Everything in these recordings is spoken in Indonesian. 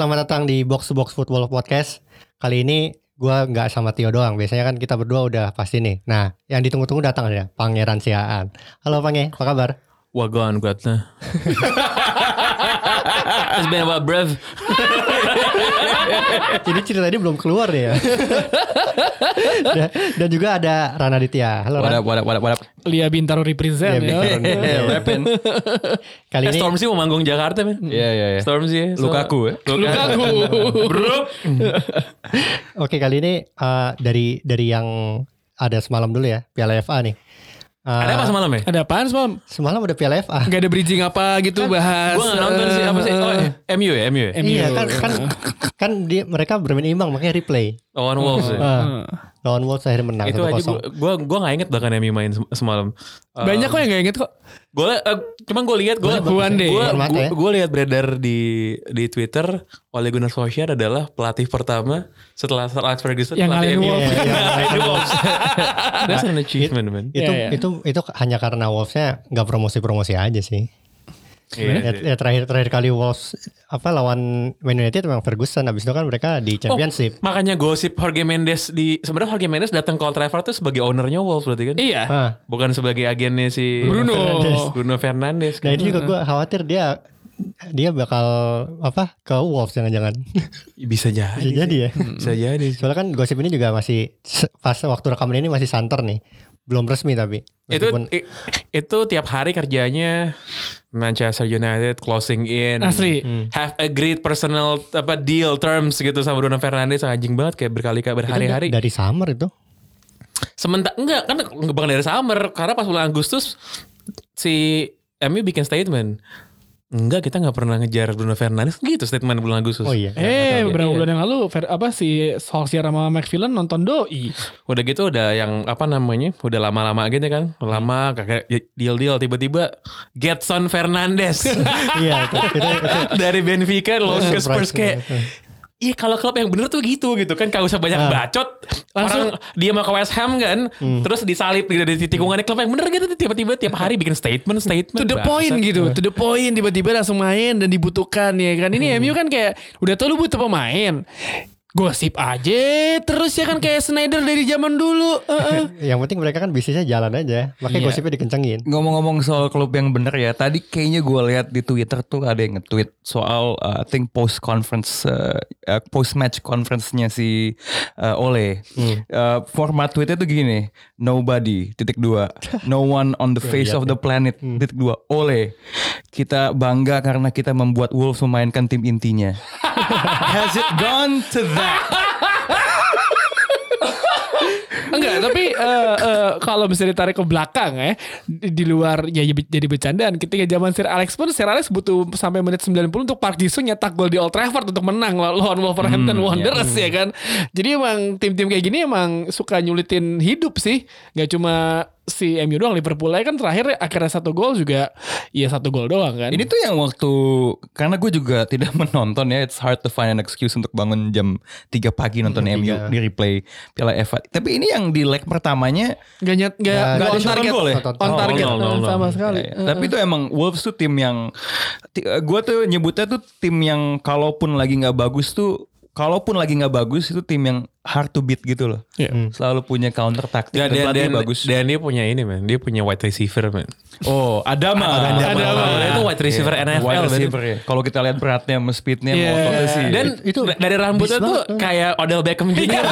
Selamat datang di Box to Box Football Podcast. Kali ini gua nggak sama Tio doang. Biasanya kan kita berdua udah pasti nih. Nah, yang ditunggu-tunggu datang ada Pangeran Siaan. Halo Pange, apa kabar? Wagwan katanya. It's been about breath. Jadi cerita ini belum keluar ya. dan, dan juga ada Rana Ditya. Halo What Ran. up, what up, what up, what up. Lia Bintaro represent Iya, ya. Bintaro. Eh, rapping. Kali Eh, ini Stormzy mau manggung Jakarta, men. Iya iya iya. Stormzy ya. so- Lukaku ya. Lukaku. Bro. Oke, kali ini eh, dari dari yang ada semalam dulu ya, Piala FA nih. Eh, Ada apa semalam ya? Ada apaan semalam? Semalam ada Piala FA. Gak ada bridging apa gitu bahas. Gue gak nonton sih. Apa sih? Oh, eh, MU ya? MU ya? MU. Iya kan kan kan dia mereka bermain imbang makanya replay. Lawan Wolves ya? Eh, lawan Wolves akhirnya menang Itu aja 1-0. gue gue gak inget bahkan MU main sem- semalam. Banyak kok yang gak inget kok. Gue cuman gue lihat gue gue gue lihat beredar di di Twitter Ole Gunnar Solskjaer adalah pelatih pertama setelah Sir Alex Ferguson Yang ngalahin. Wolves. Iya, iya, Ngalahin Wolves. That's an achievement man. itu Iya, iya. itu itu hanya karena Wolves-nya nggak promosi-promosi aja sih. Iya, Ya, iya. ya terakhir terakhir kali Wolves apa lawan Man United memang Ferguson habis itu kan mereka di Championship. Makanya gosip Jorge Mendes di sebenarnya Jorge Mendes datang ke Old Trafford tuh sebagai ownernya Wolves berarti kan? Iya. Ah, Bukan sebagai agennya si Bruno. Fernandes. Bruno Fernandes. nah ini juga gue khawatir dia dia bakal apa ke Wolves jangan-jangan. Bisa jadi. Bisa jadi ya. Bisa jadi. Soalnya kan gosip ini juga masih pas waktu rekaman ini masih santer nih. Belum resmi tapi. Itu Meskipun- i- itu tiap hari kerjanya Manchester United closing in. Asli. Have agreed personal apa deal terms gitu sama Bruno Fernandes anjing banget kayak berkali-kali berhari-hari. dari summer itu. Sementara enggak kan bukan dari summer karena pas bulan Agustus si MU bikin statement. Enggak kita nggak pernah ngejar Bruno Fernandes gitu statement bulan Agustus. Oh iya. Eh, beberapa Iya. bulan yang lalu Fer- apa si Solskjaer sama McPherson nonton doi. Udah gitu udah yang apa namanya udah lama-lama gitu kan lama kayak deal-deal tiba-tiba Getson Fernandes iya dari Benfica loan ke Spurs kayak Iya kalau klub yang bener tuh gitu gitu kan Gak usah banyak Ah. bacot Langsung dia mau ke West Ham kan Terus disalip gitu Dari tikungannya klub yang bener gitu Tiba-tiba tiap hari bikin statement Statement To the Bangsat. point gitu, to the point tiba-tiba langsung main dan dibutuhkan ya kan. Ini MU kan kayak udah tau lu butuh pemain. Gosip aja terus ya kan kayak Snyder dari zaman dulu. Heeh. yang penting mereka kan bisnisnya jalan aja. Makanya Iya. gosipnya dikencengin. Ngomong-ngomong soal klub yang bener ya, tadi kayaknya gue lihat di Twitter tuh ada yang nge-tweet soal uh, I think post conference uh, post match conference-nya si uh, Ole. Uh, format tweetnya tuh gini, nobody titik dua, no one on the face of the planet titik dua, Ole. Kita bangga karena kita membuat Wolves memainkan tim intinya. Has it gone to that? Enggak, tapi eh, eh, kalau bisa ditarik ke belakang ya di, di luar ya jadi bercandaan ketika zaman Sir Alex pun Sir Alex butuh sampai menit 90 untuk Park Ji-sung nyetak gol di Old Trafford untuk menang law- lawan Wolverhampton Wanderers ya kan. Jadi emang tim-tim kayak gini emang suka nyulitin hidup sih. Gak cuma si MU doang Liverpool aja kan terakhir akhirnya satu gol juga ya satu gol doang kan. Ini tuh yang waktu karena gue juga tidak menonton ya, it's hard to find an excuse untuk bangun jam 3 pagi nonton Hmm, MU tiga. di replay Piala FA. Tapi ini yang di leg pertamanya Gak nyet gak, nggak nggak on target gol ya? on Oh, target nol, nol, nol. sama sekali. Ya, ya. Tapi itu emang Wolves tuh tim yang gue tuh nyebutnya tuh tim yang kalaupun lagi nggak bagus tuh kalaupun lagi nggak bagus itu tim yang hard to beat gitu loh. Iya. Selalu punya counter taktik Dan, dan, dan, pelatihnya dan, bagus. dan dia punya ini man Dia punya wide receiver man oh, Adama. Adama. Itu wide receiver Iya, NFL wide receiver ya. Kalau kita lihat beratnya sama speednya Iya. motornya sih. Dan Itu da- dari rambutnya tuh kayak Odell Beckham Jr.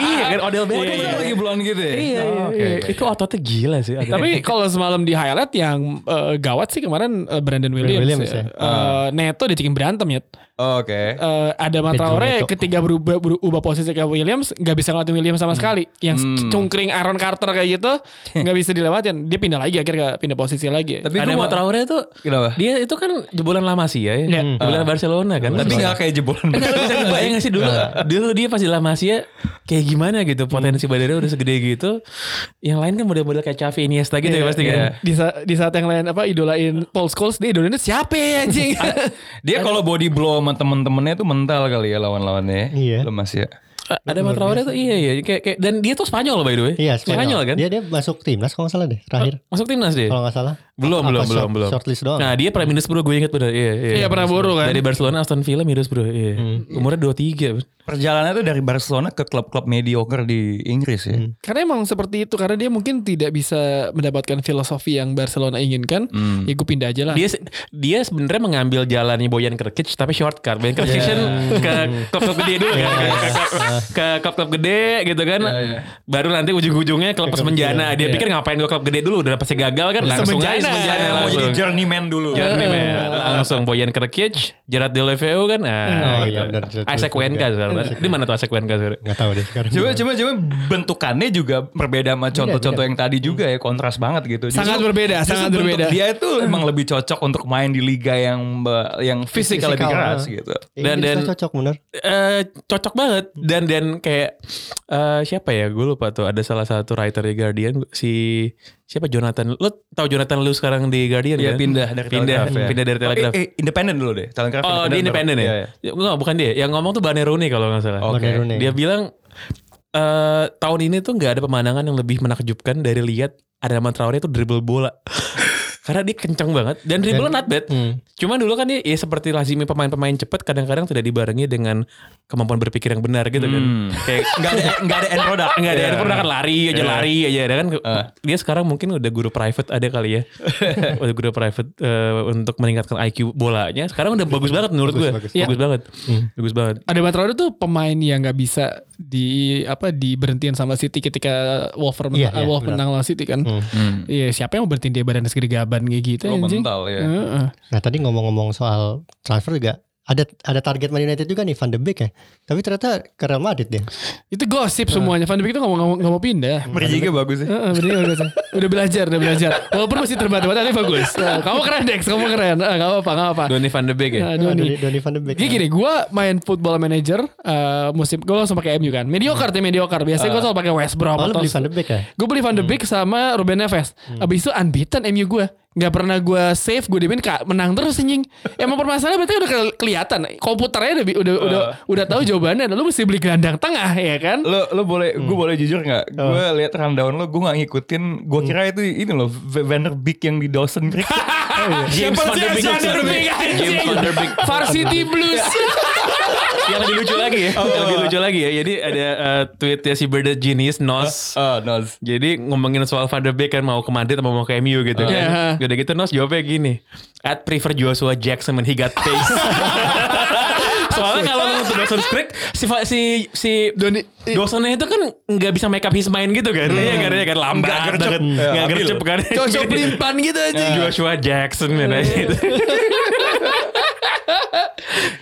iya kan Odell Oh, Beckham dia lagi blonde gitu ya? Iya, Oh, oke, iya. Itu ototnya gila sih. Tapi kalau semalam di highlight yang eh, gawat sih kemarin eh, Brandon Williams, Williams ya. ya. Eh, Neto dibikin berantem ya. Oh, Oke. Eh, ada Pedro Traore Neto. ketika berubah, berubah posisi ke Williams nggak bisa ngelatin Williams sama sekali. Yang cungkring Aaron Carter kayak gitu nggak bisa dilewatin. Dia pindah lagi akhirnya pindah posisi lagi. Tapi Ada gua- Traore itu Kenapa? dia itu kan jebolan La Masia ya. Iya. Jebolan Barcelona kan. Tapi nggak kayak jebolan. Enggak bisa kebayang sih dulu Dulu dia pas di La Masia Kayak gimana gitu Potensi badannya udah segede gitu Yang lain kan model-model kayak Xavi Iniesta gitu ya pasti kan Iya. di, sa- di saat yang lain apa idolain Paul Scholes dia idolainnya siapa ya anjing? Dia kalau body blow sama temen-temennya tuh mental kali ya lawan-lawannya. Iya. Lemas ya. Ada Mat Traore tuh iya iya kayak, kayak Dan dia tuh Spanyol by the way Iya, Spanyol. kan Dia dia masuk timnas kalau nggak salah deh terakhir. Masuk timnas dia Kalau nggak salah. Belum Apa belum short- belum belum Shortlist doang. Nah dia Prime Minister bro gue inget bener Iya iya Iya, pernah buru kan? Dari Barcelona Aston Villa Middlesbrough bro Iya Umurnya 23 Perjalanannya tuh dari Barcelona ke klub-klub mediocre di Inggris ya. karena emang seperti itu karena dia mungkin tidak bisa mendapatkan filosofi yang Barcelona inginkan. Ya gue pindah aja lah. dia dia sebenarnya mengambil jalannya Boyan Krkic tapi shortcut. Boyan Krkic kan ke klub-klub gede dulu kan. Ke- klub-klub gede gitu kan. Baru nanti ujung-ujungnya klub semenjana. Dia pikir ngapain gue klub gede dulu udah pasti gagal kan langsung aja Semenjana Saya mau jadi langsung. journeyman dulu. Journeyman. Langsung Boyan Krkic, Gerard Deulofeu kan. Nah, Oh, gitu. iya, benar. Isaac Wenka sekarang. Di mana tuh Isaac Wenka sekarang? Nggak tahu deh sekarang. Coba coba coba bentukannya juga berbeda sama contoh-contoh yang tadi juga ya kontras banget gitu. Sangat berbeda, justru sangat berbeda. Dia itu emang lebih cocok untuk main di liga yang yang fisikal lebih Fisikal, keras ah. gitu. Dan- Dan, dan- cocok bener. eh cocok banget dan dan kayak eh siapa ya gue lupa tuh ada salah satu writer di Guardian si siapa Jonathan lu tahu Jonathan lu sekarang di Guardian Dia kan? pindah dari pindah Telegraph ya. pindah dari Telegraph Oh, eh, eh, independen dulu deh. Telegraph oh dia independen ya? Iya, iya. Enggak bukan dia yang ngomong tuh Bane Rooney kalau nggak salah Oke. Bane Rooney. dia bilang eh tahun ini tuh nggak ada pemandangan yang lebih menakjubkan dari lihat ada nama Traore tuh dribble bola karena dia kencang banget dan dribble not bad Hmm. Cuman dulu kan dia ya seperti lazimnya pemain-pemain cepat kadang-kadang tidak dibarengi dengan kemampuan berpikir yang benar gitu kan. Hmm. Kayak Enggak ada enggak ada end product. Enggak ada Iya. yang pernah kan lari aja lari aja ada kan. Dia sekarang mungkin udah guru private ada kali ya. udah guru private eh, untuk meningkatkan IQ bolanya. Sekarang udah bagus banget menurut gue. bagus. Bagus, banget. Bagus banget. Ada Matraore tuh pemain yang nggak bisa di apa diberhentiin sama City ketika Wolver menang, iya, Wolf menang lawan City kan. Hmm. Iya, siapa yang mau berhentiin dia badan segede gaban kayak gitu Oh, anjing. mental ya. Heeh. Nah tadi ngomong-ngomong soal transfer juga ada ada target Man United juga nih Van de Beek ya. Tapi ternyata ke Real Madrid dia. Itu gosip semuanya. Van de Beek itu nggak mau, nggak mau- pindah. Merjiga bagus ya. Heeh, bener. udah belajar, udah belajar. Walaupun masih terbata-bata tapi bagus. Nah, kamu keren Dex, kamu keren. Ah, Gak apa-apa, gak apa-apa. Donny van de Beek ya. Nah, Ah, Doni. Donny, Donny Van de Beek. Jadi gini, gue main football manager eh, musim gue langsung pakai MU kan. Mediocre tuh mediocre. Biasanya gue selalu pakai West Brom Oh, atau beli Van de Beek ya? Gue beli Van de Beek sama Ruben Neves. Abis itu unbeaten MU gue. Gak pernah gue save, gue dimain kak menang terus anjing. Emang permasalahannya berarti udah ke- kelihatan. Komputernya udah udah udah udah tahu jawabannya. Dan lu mesti beli gelandang tengah ya kan? Lo lo boleh gue boleh jujur nggak? Gue lihat rundown lo gue nggak ngikutin. Gue kira itu ini loh V- Van der Beek yang di Dawson Creek. James van der Beek. Van der Beek, anjing. James van der Beek. Varsity Blues. yang lebih lucu lagi ya. Yang lebih lucu lagi ya. Jadi ada eh, tweetnya si Bird Genius Nos. Ah, Noz. Jadi ngomongin soal Van Beek kan mau ke Madrid atau mau ke MU gitu kan. Iya. Udah gitu Nos jawabnya gini. I'd prefer Joshua Jackson when he got pace. Soalnya kalau untuk Dawson Creek si si si Doni Dawsonnya itu kan nggak bisa make up his mind gitu kan. Iya kan dia kan lambat Nggak gercep. banget. Ya, Nggak gercep kan. Cocok pelimpan gitu aja. Joshua Jackson kan gitu.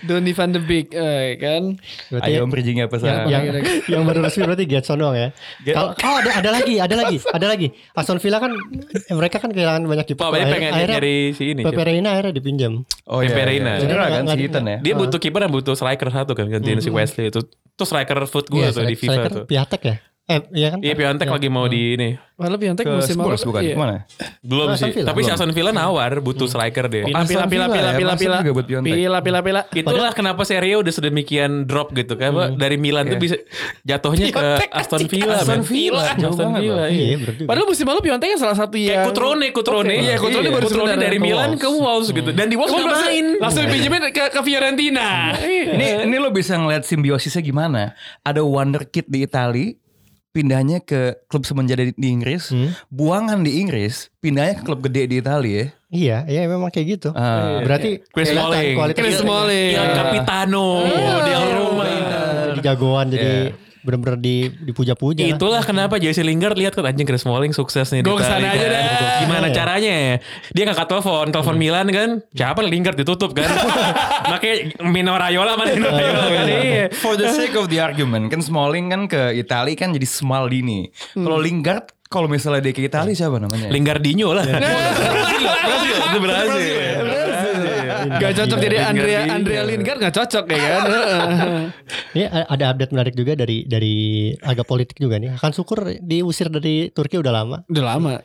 Donny van de Beek eh, kan. Berarti Ayo bridging apa sah? yang yang baru resmi berarti Getson doang ya. Kalau oh ada ada lagi, ada lagi, ada lagi. Aston Villa kan mereka kan kehilangan banyak kiper. Akhir- pengen akhirnya nyari si ini. Pepe Reina akhirnya dipinjam. Oh iya. Pepe iya. Reina. Cedera kan si Ethan ya. Dia butuh kiper dan butuh striker satu kan gantiin si Wesley itu. Itu striker foot gue Iya, tuh di FIFA tuh. Piatek ya? Eh, iya kan? Iya Piontek lagi mau di ini. Malah Piontek Ke musim lalu. Spurs bukan? iya. Ke mana? Belum Aston sih. Villa, Tapi si belum. Aston Villa nawar butuh striker deh. Pila pila pila pila ya, pila pila pila pila pila Itulah kenapa Serie A udah sedemikian drop gitu kan. Pak. Dari Milan tuh bisa jatuhnya ke Piontek, Aston. Villa. Aston. Villa. Aston Villa. Iya. Iya. Padahal musim lalu Piontek kan salah satu yang Kutrone, Kutrone. Iya, Kutrone baru Kutrone dari Milan ke Wolves gitu. Dan di Wolves nggak langsung, main. langsung dipinjemin ke, ke Fiorentina. Ini ini lo bisa ngeliat simbiosisnya gimana? Ada wonderkid di Itali, pindahnya ke klub semenjana di, di Inggris, buangan di Inggris, pindahnya ke klub gede di Itali ya. Iya, iya memang kayak gitu. Ah. Berarti Chris Smalling. kualitas Chris dia. Smalling. Il Capitano Iya. del Roma. Jadi jagoan jadi bener-bener di dipuja-puja. lah. Itulah kenapa Jesse Lingard lihat kan anjing Chris Smalling sukses nih. di Gua ke sana aja dah. Gimana Iya. caranya? Dia ngangkat telepon, telepon Milan kan. Siapa Lingard ditutup kan. Makanya Mino Raiola mana Mino Raiola kan. Iya. For the sake of the argument, kan Smalling kan ke Italia kan jadi Smaldini. Kalau Lingard, kalau misalnya dia ke Italia siapa namanya? Lingardinho lah. Brazil, Brazil. Gak cocok jadi Andrea. Andrea Lingard gak cocok ya kan. Ini ada update menarik juga dari dari agak politik juga nih. Hakan Syukur diusir dari Turki udah lama. Udah lama.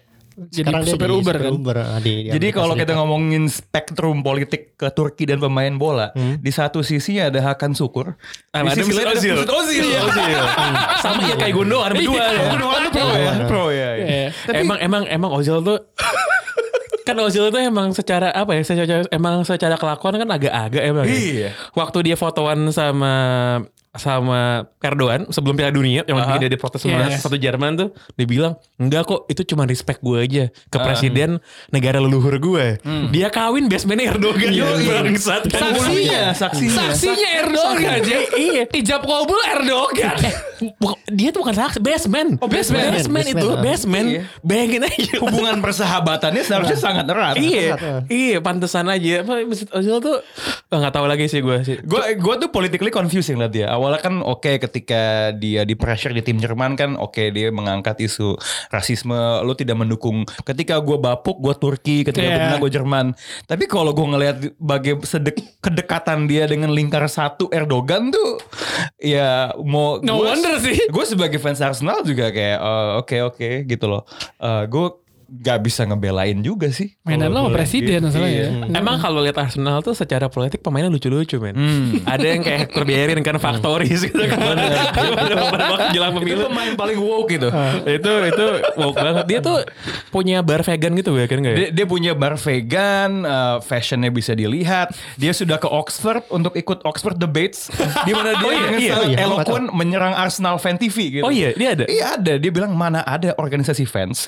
Jadi Sekarang dia super di Uber super kan. Uber, ah, di- di Jadi kalau kita ngomongin spektrum politik ke Turki dan pemain bola, di satu sisi ada Hakan Syukur, Ah, di ada sisi Mesut lain ada Ozil. Ozil. Iya. Sama ya kayak Gundogan berdua. ya. Gundogan pro ya, pro ya. ya. Iya. emang emang emang Ozil tuh kan Ozil tuh emang secara apa ya secara emang secara kelakuan kan agak-agak emang ya. Iya. waktu dia fotoan sama sama Erdogan sebelum Piala Dunia yang Aha. dia diprotes sama Iya. satu Jerman tuh dia bilang enggak kok itu cuma respect gue aja ke presiden negara leluhur gue dia kawin basementnya Erdogan bangsat kan Saksinya, saksinya. Saksinya Erdogan aja. iya Ijab kabul Erdogan. Bukan- dia tuh bukan saksi basement Oh, basement. basement itu Basement, basement Iya. bayangin aja Hubungan persahabatannya seharusnya sangat erat. Iya, Sangat, iya, pantesan aja. Apa Mesut Ozil tuh oh, nggak tahu lagi sih gue sih. Gue gue tuh politically confusing liat dia. Awalnya kan oke ketika dia di pressure di tim Jerman kan oke dia mengangkat isu rasisme. Lu tidak mendukung. Ketika gue bapuk gue Turki. Ketika gue Iya. menang gue Jerman. Tapi kalau gue ngelihat bagai sedek kedekatan dia dengan lingkar satu Erdogan tuh ya mau No wonder sih. Gue sebagai fans Arsenal juga kayak oh, oke oke gitu loh. gue gak bisa ngebelain juga sih. Mainan lo sama presiden masalahnya. Iya. Emang kalau lihat Arsenal tuh secara politik pemainnya lucu-lucu men. Ada yang kayak Hector Bellerin kan Factories gitu kan. Jelang Itu pemilu. pemain paling woke gitu. itu itu woke banget. Dia tuh punya bar vegan gitu ya kan nggak ya? Dia, dia punya bar vegan, uh, fashionnya bisa dilihat. Dia sudah ke Oxford untuk ikut Oxford Debates, di mana dia Oh iya, iya, sangat iya, eloquent menyerang Arsenal fan TV gitu. Oh iya, dia ada. Iya ada. Dia bilang mana ada organisasi fans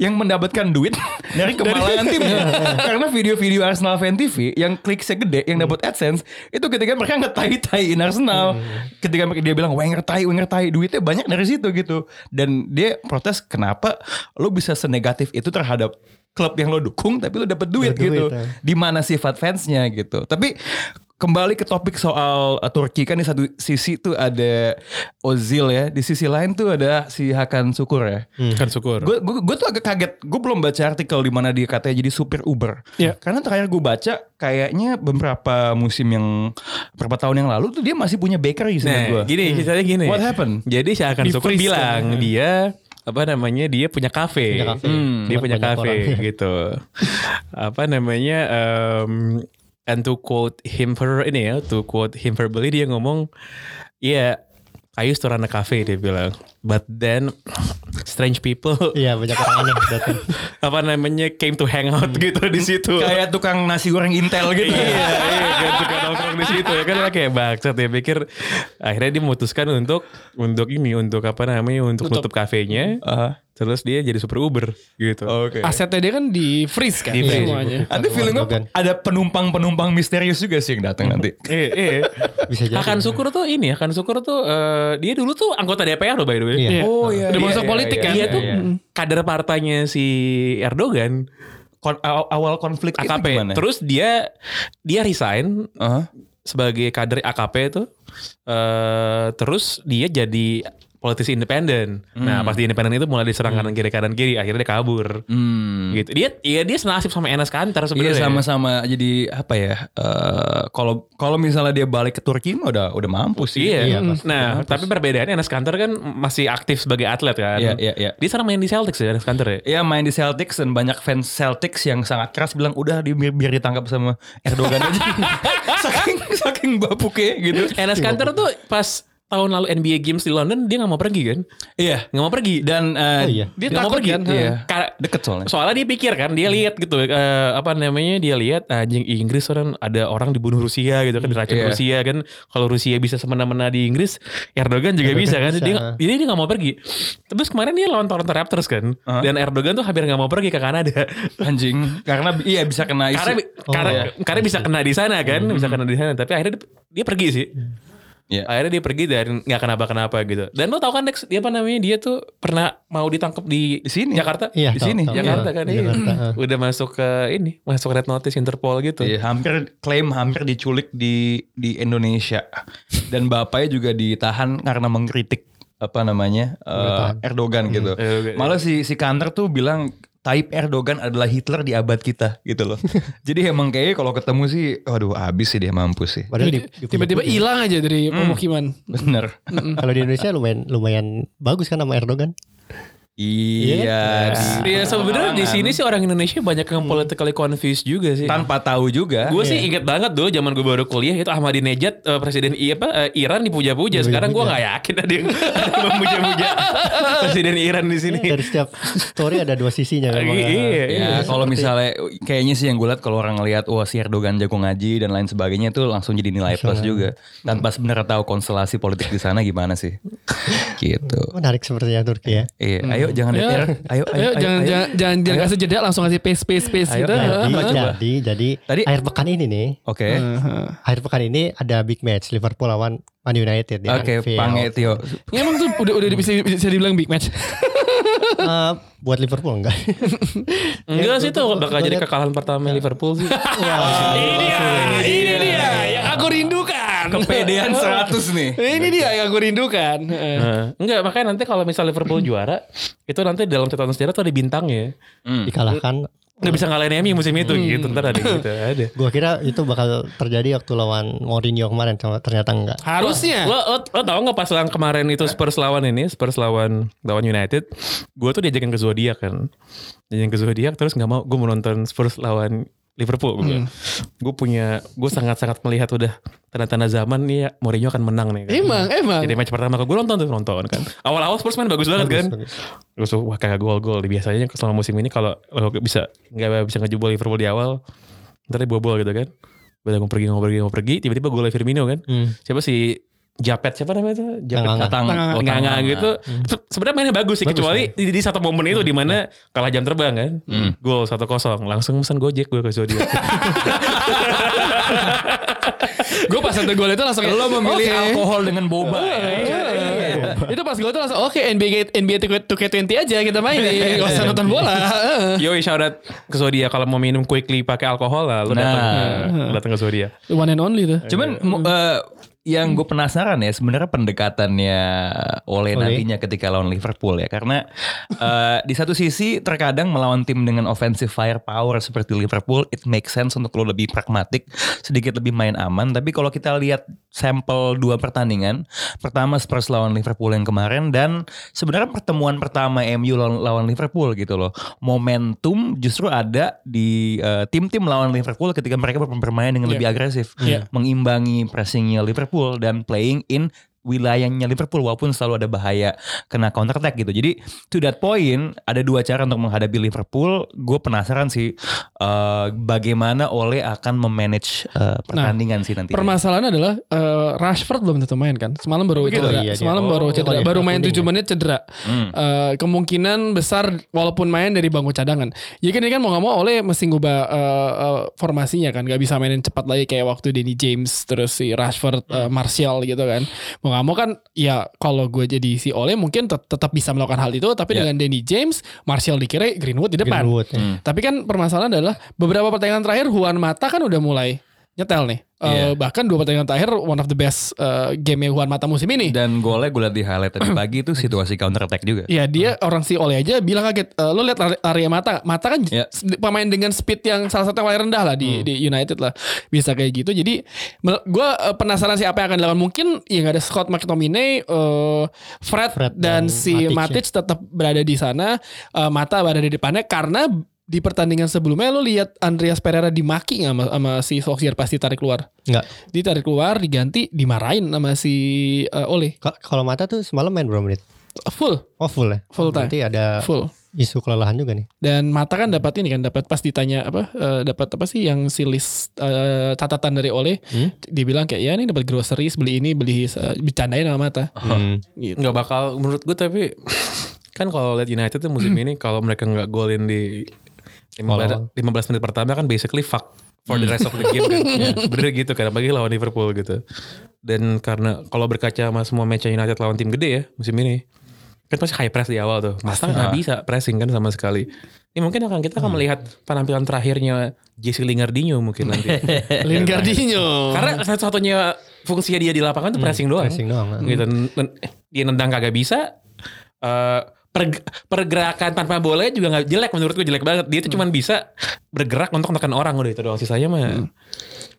yang mendapatkan duit dari kemalangan timnya. Karena video-video Arsenal fan TV yang kliknya gede, yang dapat AdSense, itu ketika mereka ngetai-taiin Arsenal. Ketika mereka- dia bilang Wenger tai, Wenger tai, duitnya banyak dari situ gitu. Dan dia protes kenapa lo bisa senegatif itu terhadap klub yang lo dukung tapi lo dapet duit Dapet gitu. duit, ya. Di mana sifat fansnya gitu. Tapi kembali ke topik soal uh, Turki kan di satu sisi tuh ada Ozil ya, di sisi lain tuh ada si Hakan Syukur ya. Kan syukur. Gue gue tuh agak kaget. Gue belum baca artikel di mana dia katanya jadi supir Uber. Iya. Karena terakhir gue baca kayaknya beberapa musim yang beberapa tahun yang lalu tuh dia masih punya bakery Nah, gue. gini ceritanya gini. What happened? Jadi si Akan Di Syukur freeze bilang dia apa namanya dia punya kafe, Punya kafe. Hmm, dia punya kafe orang. gitu. apa namanya um, and to quote him for ini ya, to quote him verbally dia ngomong, ya I used to run a cafe dia bilang, but then strange people Iya banyak orang aneh datang. apa namanya came to hang out gitu di situ. Kayak tukang nasi goreng Intel gitu. iya, iya, kan suka nongkrong di situ ya kan kayak bangsat ya pikir akhirnya dia memutuskan untuk untuk ini untuk apa namanya untuk Tutup. tutup kafenya Ah, terus dia jadi super Uber gitu. Oke. Asetnya dia kan di freeze kan Di freeze. semuanya. Ada feeling ada penumpang-penumpang misterius juga sih yang datang nanti. Iya, iya. Bisa jadi. Akan syukur tuh ini, akan syukur tuh eh, dia dulu tuh anggota DPR loh by the way. Iya. Oh iya. Udah iya, masuk iya, politik iya, kan? Dia iya, tuh iya. kader partainya si Erdogan Kon- aw- awal konflik itu AKP. gimana? Terus dia dia resign Ah. sebagai kader AKP itu eh terus dia jadi politisi independen. Nah, pas di independen itu mulai diserang kanan kiri kanan kiri, akhirnya dia kabur. Hmm. Gitu. Dia iya dia senasib sama Enes Kanter Iya sebenarnya. sama-sama jadi apa ya? eh, Kalau kalau misalnya dia balik ke Turki mah udah udah mampus sih. Iya. Iya, pasti. nah, tapi perbedaannya Enes Kanter kan masih aktif sebagai atlet kan. Iya, iya, iya. Dia sekarang main di Celtics ya Enes Kanter ya. Iya main di Celtics dan banyak fans Celtics yang sangat keras bilang udah di, biar, biar ditangkap sama Erdogan aja. saking saking bapuknya gitu. Enes Kanter tuh pas tahun lalu NBA Games di London dia nggak mau pergi kan? Iya. Nggak mau pergi. Dan eh, Oh iya. dia nggak mau pergi. kan? Iya. Karena Deket soalnya. soalnya dia pikir kan dia lihat gitu eh, apa namanya dia lihat anjing Inggris kan ada orang dibunuh Rusia gitu kan diracun Iya. Rusia kan kalau Rusia bisa semena-mena di Inggris Erdogan juga bisa kan bisa. dia jadi dia nggak mau pergi terus kemarin dia lawan Toronto Raptors kan Hah? dan Erdogan tuh hampir nggak mau pergi ke Kanada Anjing. Karena iya bisa kena isu. karena Oh, karena iya. karena bisa kena di sana kan bisa kena di sana tapi akhirnya dia, dia pergi sih Iya. Akhirnya dia pergi dan nggak kenapa-kenapa gitu. Dan lo tau kan Dex, dia apa namanya? Dia tuh pernah mau ditangkap di, Di sini. Jakarta. Iya, Di tahu, sini, tahu. Jakarta Iya, kan. di Iya. Jakarta, heeh. Udah masuk ke ini, masuk red notice Interpol gitu. Iya, hampir klaim hampir diculik di di Indonesia dan bapaknya juga ditahan karena mengkritik apa namanya eh, Pemerintahan. Erdogan gitu. Erdogan, Malah si si Kanter tuh bilang Tayyip Erdogan adalah Hitler di abad kita gitu loh. Jadi emang kayaknya kalau ketemu sih, waduh habis sih dia mampus sih. Padahal Tiba-tiba hilang aja dari pemukiman. Bener. Kalau di Indonesia lumayan lumayan bagus kan sama Erdogan. Iya. di- Iya sebenarnya di sini sih orang Indonesia banyak yang politically confused juga sih. tanpa tahu juga. Gue sih inget banget dulu zaman gue baru kuliah itu Ahmadinejad eh, presiden I, apa eh, Iran dipuja-puja. Sekarang gue nggak yakin ada yang, ada yang memuja-puja presiden Iran di sini. Dari setiap story ada dua sisinya memang. Iya, iya. Ya kalau misalnya kayaknya sih yang gue lihat kalau orang ngelihat wah si Erdogan jago ngaji dan lain sebagainya itu langsung jadi nilai plus juga tanpa sebenarnya tahu konstelasi politik di sana gimana sih. gitu. Menarik sepertinya Turki ya. Iya, ayo jangan Ya. DPR. Ayo, ayo, Ayo, jangan ayo. jangan jangan jangan kasih jeda langsung kasih pace pace pace Ayo, gitu. ayo. Jadi, coba? jadi, jadi Tadi- akhir pekan ini nih, Oke. akhir pekan ini ada big match Liverpool lawan Man United di Oke, Anfield. Pange Tio. Ya, emang tuh udah udah bisa bisa dibilang big match. Eh, buat Liverpool enggak? Enggak sih tuh bakal jadi kekalahan pertama Liverpool sih. ini dia, ini dia yang aku rindukan. Kepedean 100 nih. Ini dia yang aku rindukan. Heeh. Nah, enggak makanya nanti kalau misal Liverpool juara itu nanti dalam catatan sejarah tuh ada bintangnya. Hmm. Dikalahkan. Nggak bisa ngalahin MU musim itu gitu. Ntar ada gitu. Ada. Gua kira itu bakal terjadi waktu lawan Mourinho kemarin, ternyata enggak. Harusnya. Lo, lo, lo tau gak pas yang kemarin itu Spurs lawan ini Spurs lawan lawan United Gue tuh diajakin ke Zodiac kan Diajakin ke Zodiac terus gak mau Gue mau nonton Spurs lawan Liverpool gue Gue punya Gue sangat-sangat melihat udah Tanda-tanda zaman nih ya Mourinho akan menang nih kan. Emang, emang. Jadi match pertama gue nonton tuh nonton kan Awal-awal Spurs main bagus banget kan bagus. Gue suka wah kayak gol-gol Biasanya selama musim ini Kalau bisa nggak bisa ngejebol Liverpool di awal Ntar dia bobol gitu kan Udah mau pergi mau pergi mau pergi Tiba-tiba gol Firmino kan Hmm. siapa sih Japet siapa namanya itu? Japet Tanganga. Tang, Tanganga. oh, nggak nggak Tanganga. gitu Se- sebenarnya mainnya bagus sih Bagus, kecuali di, di satu momen itu di mana kalah jam terbang kan? Gol satu kosong. Langsung pesan gojek gue ke Zodiac. Gue pas satu gol itu langsung Lo memilih Oke. alkohol dengan boba. Iya. itu pas gol itu langsung oke NBA NBA 2K20 aja kita main nih. Gak usah nonton bola. Yoi shout out ke Zodiac. Kalau mau minum quickly pakai alkohol lah lu datang. Nah. datang ke Zodiac. One and only tuh. Cuman eh, yang gue penasaran ya sebenarnya pendekatannya oleh Ole. nantinya ketika lawan Liverpool ya karena eh, di satu sisi terkadang melawan tim dengan offensive firepower seperti Liverpool it makes sense untuk lo lebih pragmatik sedikit lebih main aman tapi kalau kita lihat sampel dua pertandingan pertama Spurs lawan Liverpool yang kemarin dan sebenarnya pertemuan pertama MU lawan, lawan Liverpool gitu loh momentum justru ada di eh, tim-tim lawan Liverpool ketika mereka bermain dengan Iya. lebih agresif Iya. mengimbangi pressingnya Liverpool dan playing in wilayahnya Liverpool walaupun selalu ada bahaya kena counter attack gitu. Jadi to that point ada dua cara untuk menghadapi Liverpool. Gue penasaran sih eh, bagaimana Ole akan memanage eh, pertandingan sih nanti. Permasalahan adalah eh, Rashford belum tentu main kan. Semalam baru Begitu, cedera. iya. Semalam Oh, baru cedera. iya, baru main kuning 7 ya. menit cedera. Hmm. Eh, kemungkinan besar walaupun main dari bangku cadangan. Ya kan ini kan mau gak mau oleh mesti ngubah eh, eh, formasinya kan. Gak bisa mainin cepat lagi kayak waktu Danny James terus si Rashford, eh, Martial gitu kan. Mau gak mau kan ya kalau gue jadi si Ole mungkin tet- tetap bisa melakukan hal itu. Tapi Ya. dengan Danny James, Martial di kiri, Greenwood di depan. Greenwood. Hmm. Tapi kan permasalahan adalah beberapa pertandingan terakhir Juan Mata kan udah mulai nyetel nih. Eh, Iya. bahkan dua pertandingan terakhir one of the best eh, game Juan Mata musim ini. Dan golnya gue liat di highlight tadi pagi itu situasi counter attack juga. Ya dia orang si Ole aja bilang kaget. Eh, lo lihat Ar- Arya Mata, Mata kan Ya. s- pemain dengan speed yang salah satu yang paling rendah lah di, di United lah. Bisa kayak gitu. Jadi gue penasaran sih apa yang akan dilakukan. Mungkin ya nggak ada Scott McTominay, eh, Fred, Fred dan, dan si Matic, Matic tetap berada di sana. Eh, Mata berada di depannya karena di pertandingan sebelumnya lo lihat Andreas Pereira dimaki nggak sama, sama si Solskjaer pasti tarik keluar. Enggak. Ditarik keluar, diganti, dimarahin sama si eh, Ole. Ka- Kalau mata tuh semalam main berapa menit? Full, Oh full ya? Full time. Berarti ada full. isu kelelahan juga nih. Dan mata kan dapat ini kan dapat pas ditanya apa eh, dapat apa sih yang si list eh, catatan dari Ole Hmm? dia bilang kayak ya ini dapat groceries beli ini beli uh, bercandain sama mata Hmm. gitu. nggak bakal menurut gue tapi kan kalau lihat United tuh musim ini kalau mereka nggak golin di 15, 15 menit pertama kan basically fuck for the rest of the game kan. Bener gitu kan, apalagi lawan Liverpool gitu. Dan karena kalau berkaca sama semua match United lawan tim gede ya musim ini. Kan pasti high press di awal tuh. Masa nggak bisa pressing kan sama sekali. Ini mungkin akan kita akan melihat penampilan terakhirnya Jesse Lingardinho mungkin nanti. Lingardinho. Karena satu-satunya fungsinya dia di lapangan tuh pressing doang. Pressing doang. Gitu. Dia nendang kagak bisa. Eh, perg- pergerakan tanpa bola juga nggak jelek menurut gue jelek banget. Dia tuh cuman bisa bergerak untuk menekan orang udah itu doang. Sisanya mah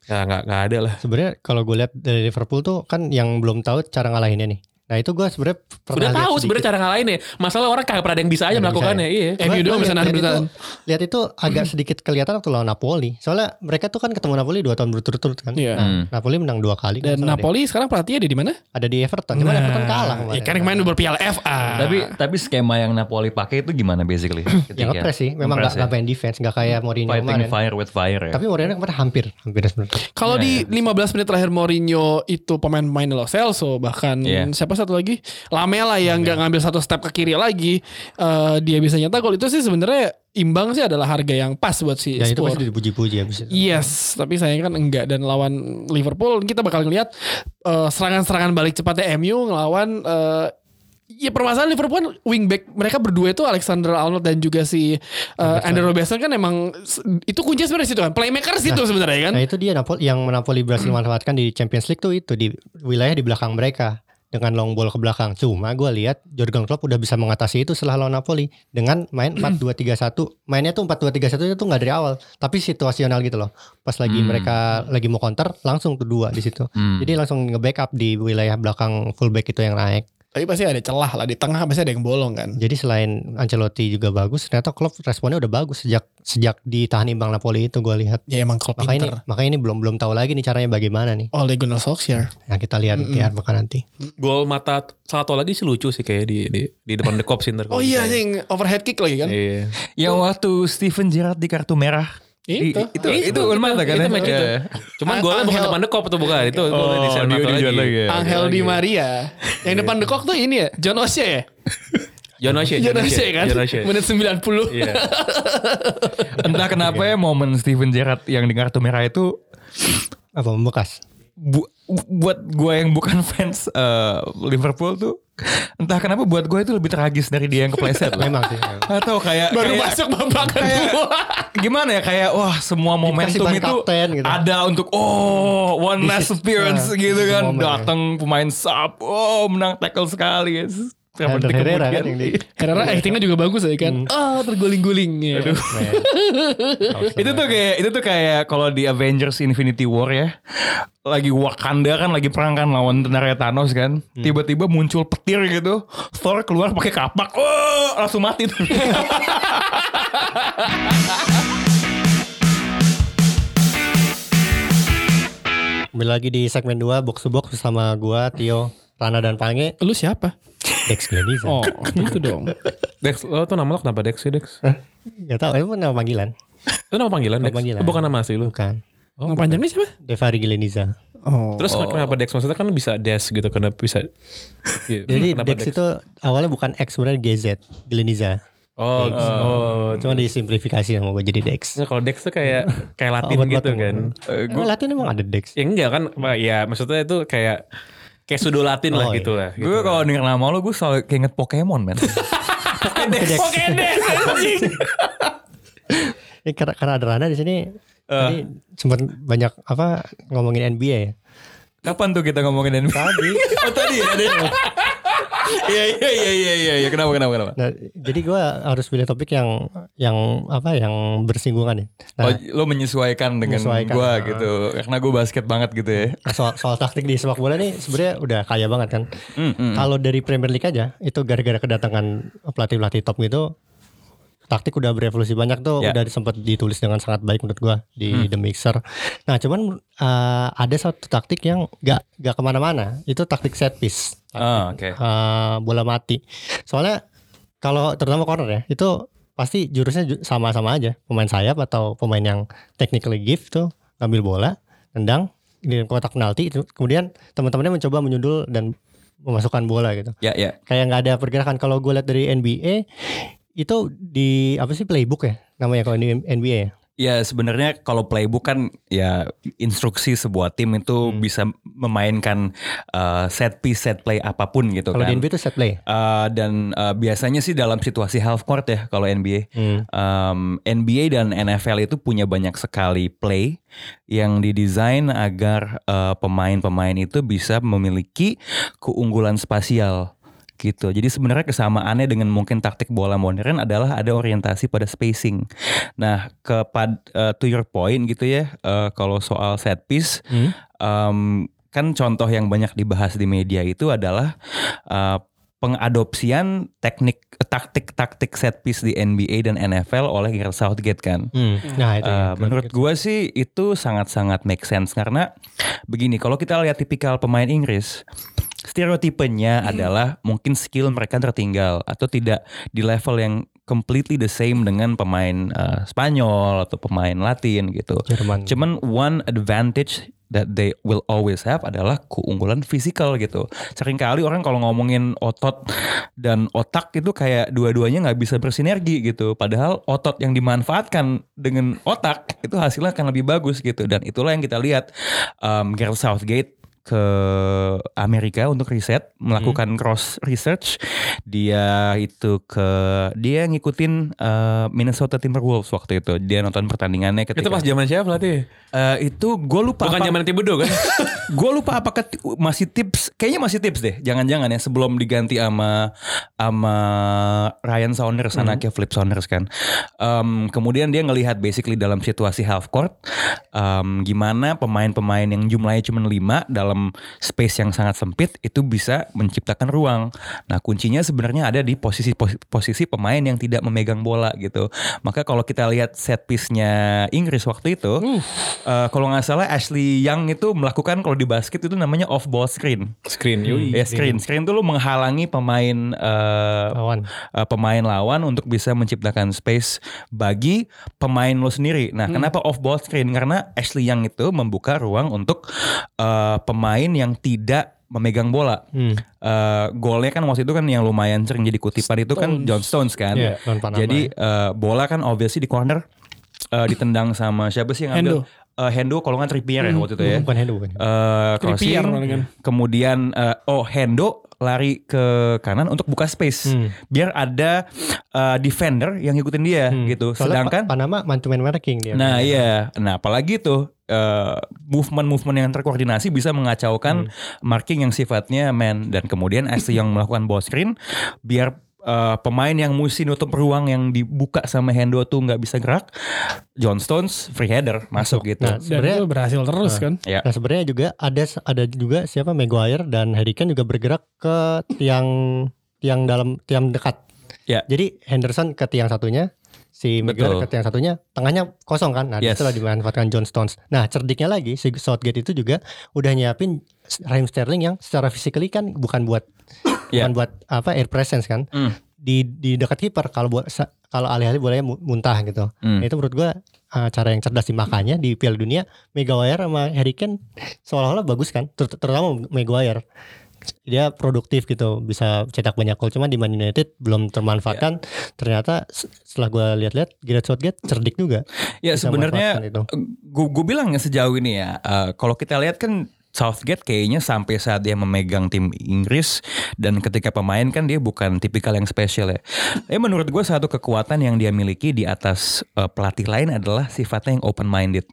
ya nggak nggak ada lah. Sebenarnya kalau gue lihat dari Liverpool tuh kan yang belum tahu cara ngalahinnya nih. Nah itu gue sebenarnya pernah Udah tahu sebenarnya cara ngalahin ya. Masalah orang kagak pernah ada yang bisa aja melakukannya. Iya. MU doang bisa nahan lihat itu, bertahan. lihat itu agak sedikit kelihatan waktu lawan Napoli. Soalnya mereka tuh kan ketemu Napoli dua tahun berturut-turut kan. Iya. Nah, Napoli menang dua kali. Dan salah deh. Napoli sekarang pelatihnya ada di mana? ada di Everton. Cuma Everton kalah Ya kan kemarin udah berpiala FA. Tapi tapi skema yang Napoli pakai itu gimana basically? yang Ketika- ngepres sih. Memang Ngepres nggak nggak main defense, nggak kayak Mourinho Fighting kemarin. fire with fire ya. Tapi Mourinho kemarin hampir, hampir sebenarnya. Kalau di 15 menit terakhir Mourinho itu pemain-pemain Lo Celso bahkan Iya. Siapa satu lagi Lamela yang nggak ngambil satu step ke kiri lagi eh, dia bisa nyetak gol. Itu sih sebenarnya imbang sih adalah harga yang pas buat si Ya itu Spurs. pasti dipuji-puji habis itu. Yes, tapi sayangnya kan enggak. Dan lawan Liverpool kita bakal ngelihat eh, serangan-serangan balik cepatnya MU ngelawan eh, Ya permasalahan Liverpool kan wingback. Mereka berdua itu Alexander Arnold dan juga si uh, Andrew Robertson kan emang itu kuncinya sebenarnya situ kan. Playmaker situ sebenarnya kan. Nah itu dia Napoli yang Napoli berhasil manfaatkan di Champions League tuh itu di wilayah di belakang mereka dengan long ball ke belakang. Cuma gue lihat Jurgen Klopp udah bisa mengatasi itu setelah lawan Napoli dengan main 4-2-3-1. Mainnya tuh 4-2-3-1 itu nggak dari awal, tapi situasional gitu loh. Pas lagi Hmm. mereka lagi mau counter, langsung tuh dua di situ. Hmm. Jadi langsung nge-backup di wilayah belakang fullback itu yang naik. Tapi pasti ada celah lah di tengah pasti ada yang bolong kan. Jadi selain Ancelotti juga bagus, ternyata Klopp responnya udah bagus sejak sejak ditahan imbang Napoli itu gue lihat. Ya emang kalau Makanya ini, pinter. makanya ini belum belum tahu lagi nih caranya bagaimana nih. Ole Gunnar Solskjaer. Yang kita lihat di Arbaka nanti. Gol mata satu lagi sih lucu sih kayak di di, di depan The Cops Inter. Oh iya yang overhead kick lagi kan. Iya. Yang waktu Steven Gerrard di kartu merah. Itu. I- itu itu mata kan? Itu match itu. Iya. Cuman golnya bukan Angel- depan The Cop tuh bukan. Itu Oh, di- Juan lagi. lagi ya. Angel Di Maria. Yang depan The Cock tuh ini ya, John O'Shea ya? John O'Shea. John O'Shea kan? John O'Shea. Menit 90. Iya. Entah kenapa ya momen Steven Gerrard yang di kartu merah itu Apa membekas? Bu- buat gue yang bukan fans eh, Liverpool tuh entah kenapa buat gue itu lebih tragis dari dia yang kepleset loh. Memang sih. Atau kayak Baru kayak- masuk babak kedua. gimana ya kayak wah semua momentum itu kapten gitu. ada untuk oh one last appearance nah, gitu kan ya. datang pemain sub oh menang tackle sekali guys Berapa Ander Herrera kan yang di Karena actingnya juga bagus ya kan. Ah terguling-guling. Ya. itu tuh kayak itu tuh kayak kalau di Avengers Infinity War ya lagi Wakanda kan lagi perang kan lawan tentara Thanos kan tiba-tiba muncul petir gitu Thor keluar pakai kapak oh langsung mati tuh Kembali lagi di segmen 2 box to box bersama gua Tio, Rana dan Pange, Lu siapa? Dex Gleniza. Oh, itu dong. Dex, lo tuh nama lo kenapa Dex sih Dex? Gak tau, itu nama panggilan. Itu nama panggilan Nama Dex? panggilan. Bukan nama asli lu. Bukan. Nama panjangnya siapa? Devari Gleniza. Oh. Terus kenapa Dex? Maksudnya kan bisa Des gitu. Kenapa bisa? Iya, Jadi kenapa Dex, itu awalnya bukan X sebenarnya GZ, Gleniza. Oh, oh. Cuma disimplifikasi sama gue jadi Dex. Nah, kalau Dex tuh kayak kayak Latin Obat gitu kan. Emang Latin emang ada Dex. Ya enggak kan? Ya maksudnya itu kayak kayak sudo Latin lah Oh, gitu lah. Gitu. gue kalau denger nama lo gue selalu keinget Pokemon men Dex. Oke Dex anjing. Ini karena, karena ada Rana di sini. Tadi sempat banyak apa ngomongin NBA ya. kapan tuh kita ngomongin NBA Tadi. oh tadi ya tadi. Iya iya iya iya iya iya kenapa kenapa kenapa Nah, jadi gua harus pilih topik yang yang apa yang bersinggungan ya. Oh, Nah, lo menyesuaikan dengan gue gitu karena gue basket banget gitu ya soal, soal taktik di sepak bola nih sebenarnya udah kaya banget kan. Hmm, hmm. Kalau dari Premier League aja itu gara-gara kedatangan pelatih-pelatih top gitu taktik udah berevolusi banyak tuh Ya. udah sempat ditulis dengan sangat baik menurut gua di The Mixer. Nah cuman eh, ada satu taktik yang gak gak ke mana-mana itu taktik set piece. Ah, oke eh, bola mati. Soalnya kalau terutama corner ya itu pasti jurusnya ju- sama-sama aja pemain sayap atau pemain yang technically gift tuh ngambil bola, tendang di kotak penalti itu kemudian teman-temannya mencoba menyundul dan memasukkan bola gitu. ya ya Kayak nggak ada pergerakan kalau gue lihat dari NBA itu di apa sih playbook ya namanya kalau di NBA ya. Ya sebenarnya kalau playbook kan ya instruksi sebuah tim itu Hmm. bisa memainkan uh, set piece, set play apa pun gitu Kalau kan. di NBA itu set play. Uh, dan uh, biasanya sih dalam situasi half court ya kalau NBA. Hmm. Um, NBA dan NFL itu punya banyak sekali play yang didesain agar uh, pemain-pemain itu bisa memiliki keunggulan spasial gitu. Jadi sebenarnya kesamaannya dengan mungkin taktik bola modern adalah ada orientasi pada spacing. Nah, kepad uh, to your point gitu ya, uh, kalau soal set piece, Hmm. um, kan contoh yang banyak dibahas di media itu adalah uh, pengadopsian teknik taktik-taktik set piece di NBA dan NFL oleh Gareth Southgate kan. Hmm. Nah itu. Uh, ya. menurut gua sih itu sangat-sangat make sense karena begini kalau kita lihat tipikal pemain Inggris stereotipenya adalah mungkin skill mereka tertinggal atau tidak di level yang completely the same dengan pemain uh, Spanyol atau pemain Latin gitu. Jerman. Cuman one advantage that they will always have adalah keunggulan fisikal gitu. Seringkali orang kalau ngomongin otot dan otak itu kayak dua-duanya nggak bisa bersinergi gitu. Padahal otot yang dimanfaatkan dengan otak itu hasilnya akan lebih bagus gitu. Dan itulah yang kita lihat um, Gareth Southgate ke Amerika untuk riset, melakukan cross research. Dia itu ke dia ngikutin uh, Minnesota Timberwolves waktu itu. Dia nonton pertandingannya ketika Itu pas zaman siapa pelatih? Eh, itu gue lupa Bukan zaman Thibodeau kan? gue lupa apakah masih tips kayaknya masih tips deh jangan-jangan ya sebelum diganti sama sama Ryan Saunders anaknya Flip Saunders kan Em, kemudian dia ngelihat basically dalam situasi half court em, gimana pemain-pemain yang jumlahnya cuma 5 dalam space yang sangat sempit itu bisa menciptakan ruang nah kuncinya sebenarnya ada di posisi posi- posisi pemain yang tidak memegang bola gitu maka kalau kita lihat set piece-nya Inggris waktu itu eh, kalau nggak salah Ashley Young itu melakukan kalau di basket itu namanya off ball screen. Screen, yoi. Ya screen, screen itu lu menghalangi pemain eh, Lawan. eh, pemain lawan untuk bisa menciptakan space bagi pemain lo sendiri. Nah, kenapa off ball screen? Karena Ashley Young itu membuka ruang untuk eh, pemain yang tidak memegang bola. Hmm. Eh, golnya kan waktu itu kan yang lumayan sering jadi kutipan itu kan John Stones kan. Panama. jadi eh, bola kan obviously di corner eh, ditendang sama siapa sih yang ngambil? Hendo. Eh, Hendo kalau nggak Trippier ya waktu itu ya. Bukan Hendo bukan. Eh, Trippier crossing, kan. kemudian eh, oh Hendo lari ke kanan untuk buka space Hmm. biar ada eh, defender yang ngikutin dia Hmm. gitu. Soalnya Sedangkan Pa- Panama man to man marking dia. nah iya, nah apalagi tuh eh, movement-movement yang terkoordinasi bisa mengacaukan marking yang sifatnya man dan kemudian Ashley yang melakukan ball screen biar eh, pemain yang mesti nutup ruang yang dibuka sama Hendo tuh nggak bisa gerak, John Stones free header masuk gitu. Nah, sebenarnya itu berhasil terus kan. ya. Nah sebenarnya juga ada ada juga siapa Maguire dan Harry Kane juga bergerak ke tiang tiang dalam tiang dekat. Ya. Jadi Henderson ke tiang satunya, si Maguire Betul. tiang satunya, tengahnya kosong kan. Nah, Yes. itulah dimanfaatkan John Stones. Nah, cerdiknya lagi si Southgate itu juga udah nyiapin Raheem Sterling yang secara physically kan bukan buat Ya. bukan buat apa air presence kan. Hmm. Di di dekat kiper kalau buat kalau alih-alih bolanya mu- muntah gitu. Hmm. Nah, itu menurut gua uh, cara yang cerdas sih makanya di Piala Dunia Maguire sama Harry Kane seolah-olah bagus kan ter- terutama Maguire dia produktif gitu bisa cetak banyak gol cuman di Man United belum termanfaatkan. Ternyata s- setelah gua lihat-lihat Gareth Southgate cerdik juga Ya sebenarnya gue bilang ya sejauh ini ya eh, kalau kita lihat kan Southgate kayaknya sampai saat dia memegang tim Inggris dan ketika pemain kan dia bukan tipikal yang spesial ya. Eh menurut gue satu kekuatan yang dia miliki di atas eh, pelatih lain adalah sifatnya yang open minded,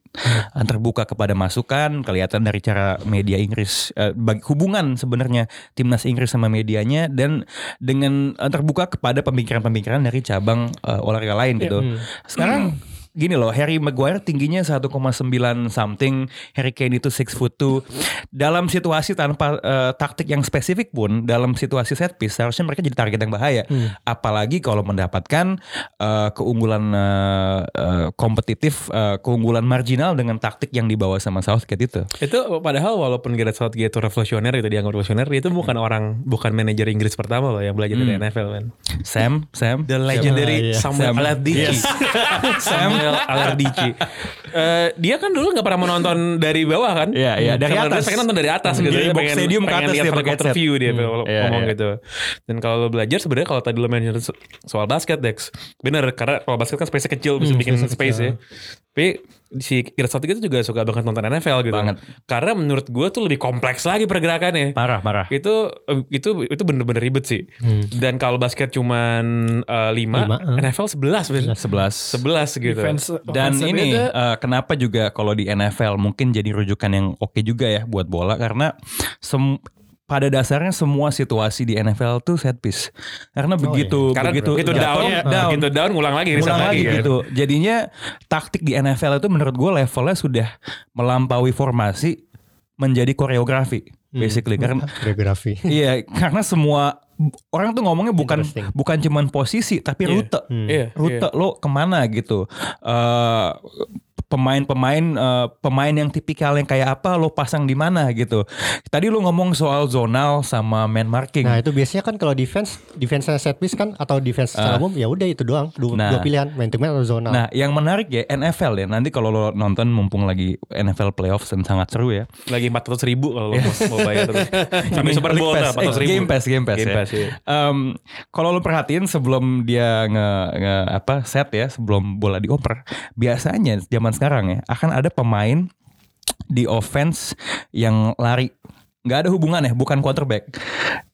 terbuka kepada masukan. Kelihatan dari cara media Inggris bagi hubungan sebenarnya timnas Inggris sama medianya dan dengan eh, terbuka kepada pemikiran-pemikiran dari cabang eh, olahraga lain gitu. Sekarang gini loh, Harry Maguire tingginya 1,9 something, Harry Kane itu 6 foot 2. Dalam situasi tanpa eh, taktik yang spesifik pun, dalam situasi set piece, seharusnya mereka jadi target yang bahaya. Apalagi kalau mendapatkan eh, keunggulan eh, eh, kompetitif, eh, keunggulan marginal dengan taktik yang dibawa sama Southgate itu. Itu padahal walaupun Gareth Southgate itu revolusioner itu dianggap revolusioner itu bukan orang bukan manajer Inggris pertama loh yang belajar dari NFL kan. Sam, Sam, The legendary. Samuel Sam. Alardici. Samuel Alardici. Eh, dia kan dulu nggak pernah menonton dari bawah kan? Iya, iya, dari Samuel atas. Pengen nonton dari atas gitu. Dari Dia box stadium ke pengen atas lihat dia pakai headset. view dia Hmm. kalau Iya, ngomong iya. gitu. Dan kalau lo belajar sebenarnya kalau tadi lo mention so- soal basket Dex, bener karena kalau basket kan space kecil bisa Hmm, bikin space ya. Tapi si Southgate itu juga suka banget nonton NFL gitu. Banget. Karena menurut gue tuh lebih kompleks lagi pergerakannya. Parah, parah. Itu itu itu bener-bener ribet sih. Dan kalau basket cuman eh, lima, Lima, eh. NFL 11 11 11 gitu. Defense, Dan ini beda. eh, kenapa juga kalau di NFL mungkin jadi rujukan yang oke juga ya buat bola karena sem- pada dasarnya semua situasi di NFL tuh set piece. Karena begitu Karena begitu begitu down, jatuh, down, begitu down ngulang lagi, ulang lagi, lagi kan. gitu. Jadinya taktik di NFL itu menurut gue levelnya sudah melampaui formasi menjadi koreografi basically karena Koreografi. iya karena semua orang tuh ngomongnya bukan bukan cuman posisi tapi Iya. rute Iya, rute lo ke mana gitu Eh, pemain-pemain eh, pemain yang tipikal yang kayak apa lo pasang di mana gitu tadi lo ngomong soal zonal sama man marking Nah itu biasanya kan kalau defense defense set piece kan atau defense secara umum ya udah itu doang dua, Ah. Nah. dua pilihan man to man atau zona. Nah, yang menarik ya NFL ya. Nanti kalau lo nonton mumpung lagi NFL playoffs dan sangat seru ya. Lagi 400 ribu kalau lo mau, bayar terus. Sampai Super Bowl Pass. 400 Eh, ribu. Game Pass, Game Pass Game ya. Pass, iya. Em, kalau lo perhatiin sebelum dia nge, nge- apa set ya, sebelum bola dioper, biasanya zaman sekarang ya akan ada pemain di offense yang lari. nggak ada hubungan ya, bukan quarterback.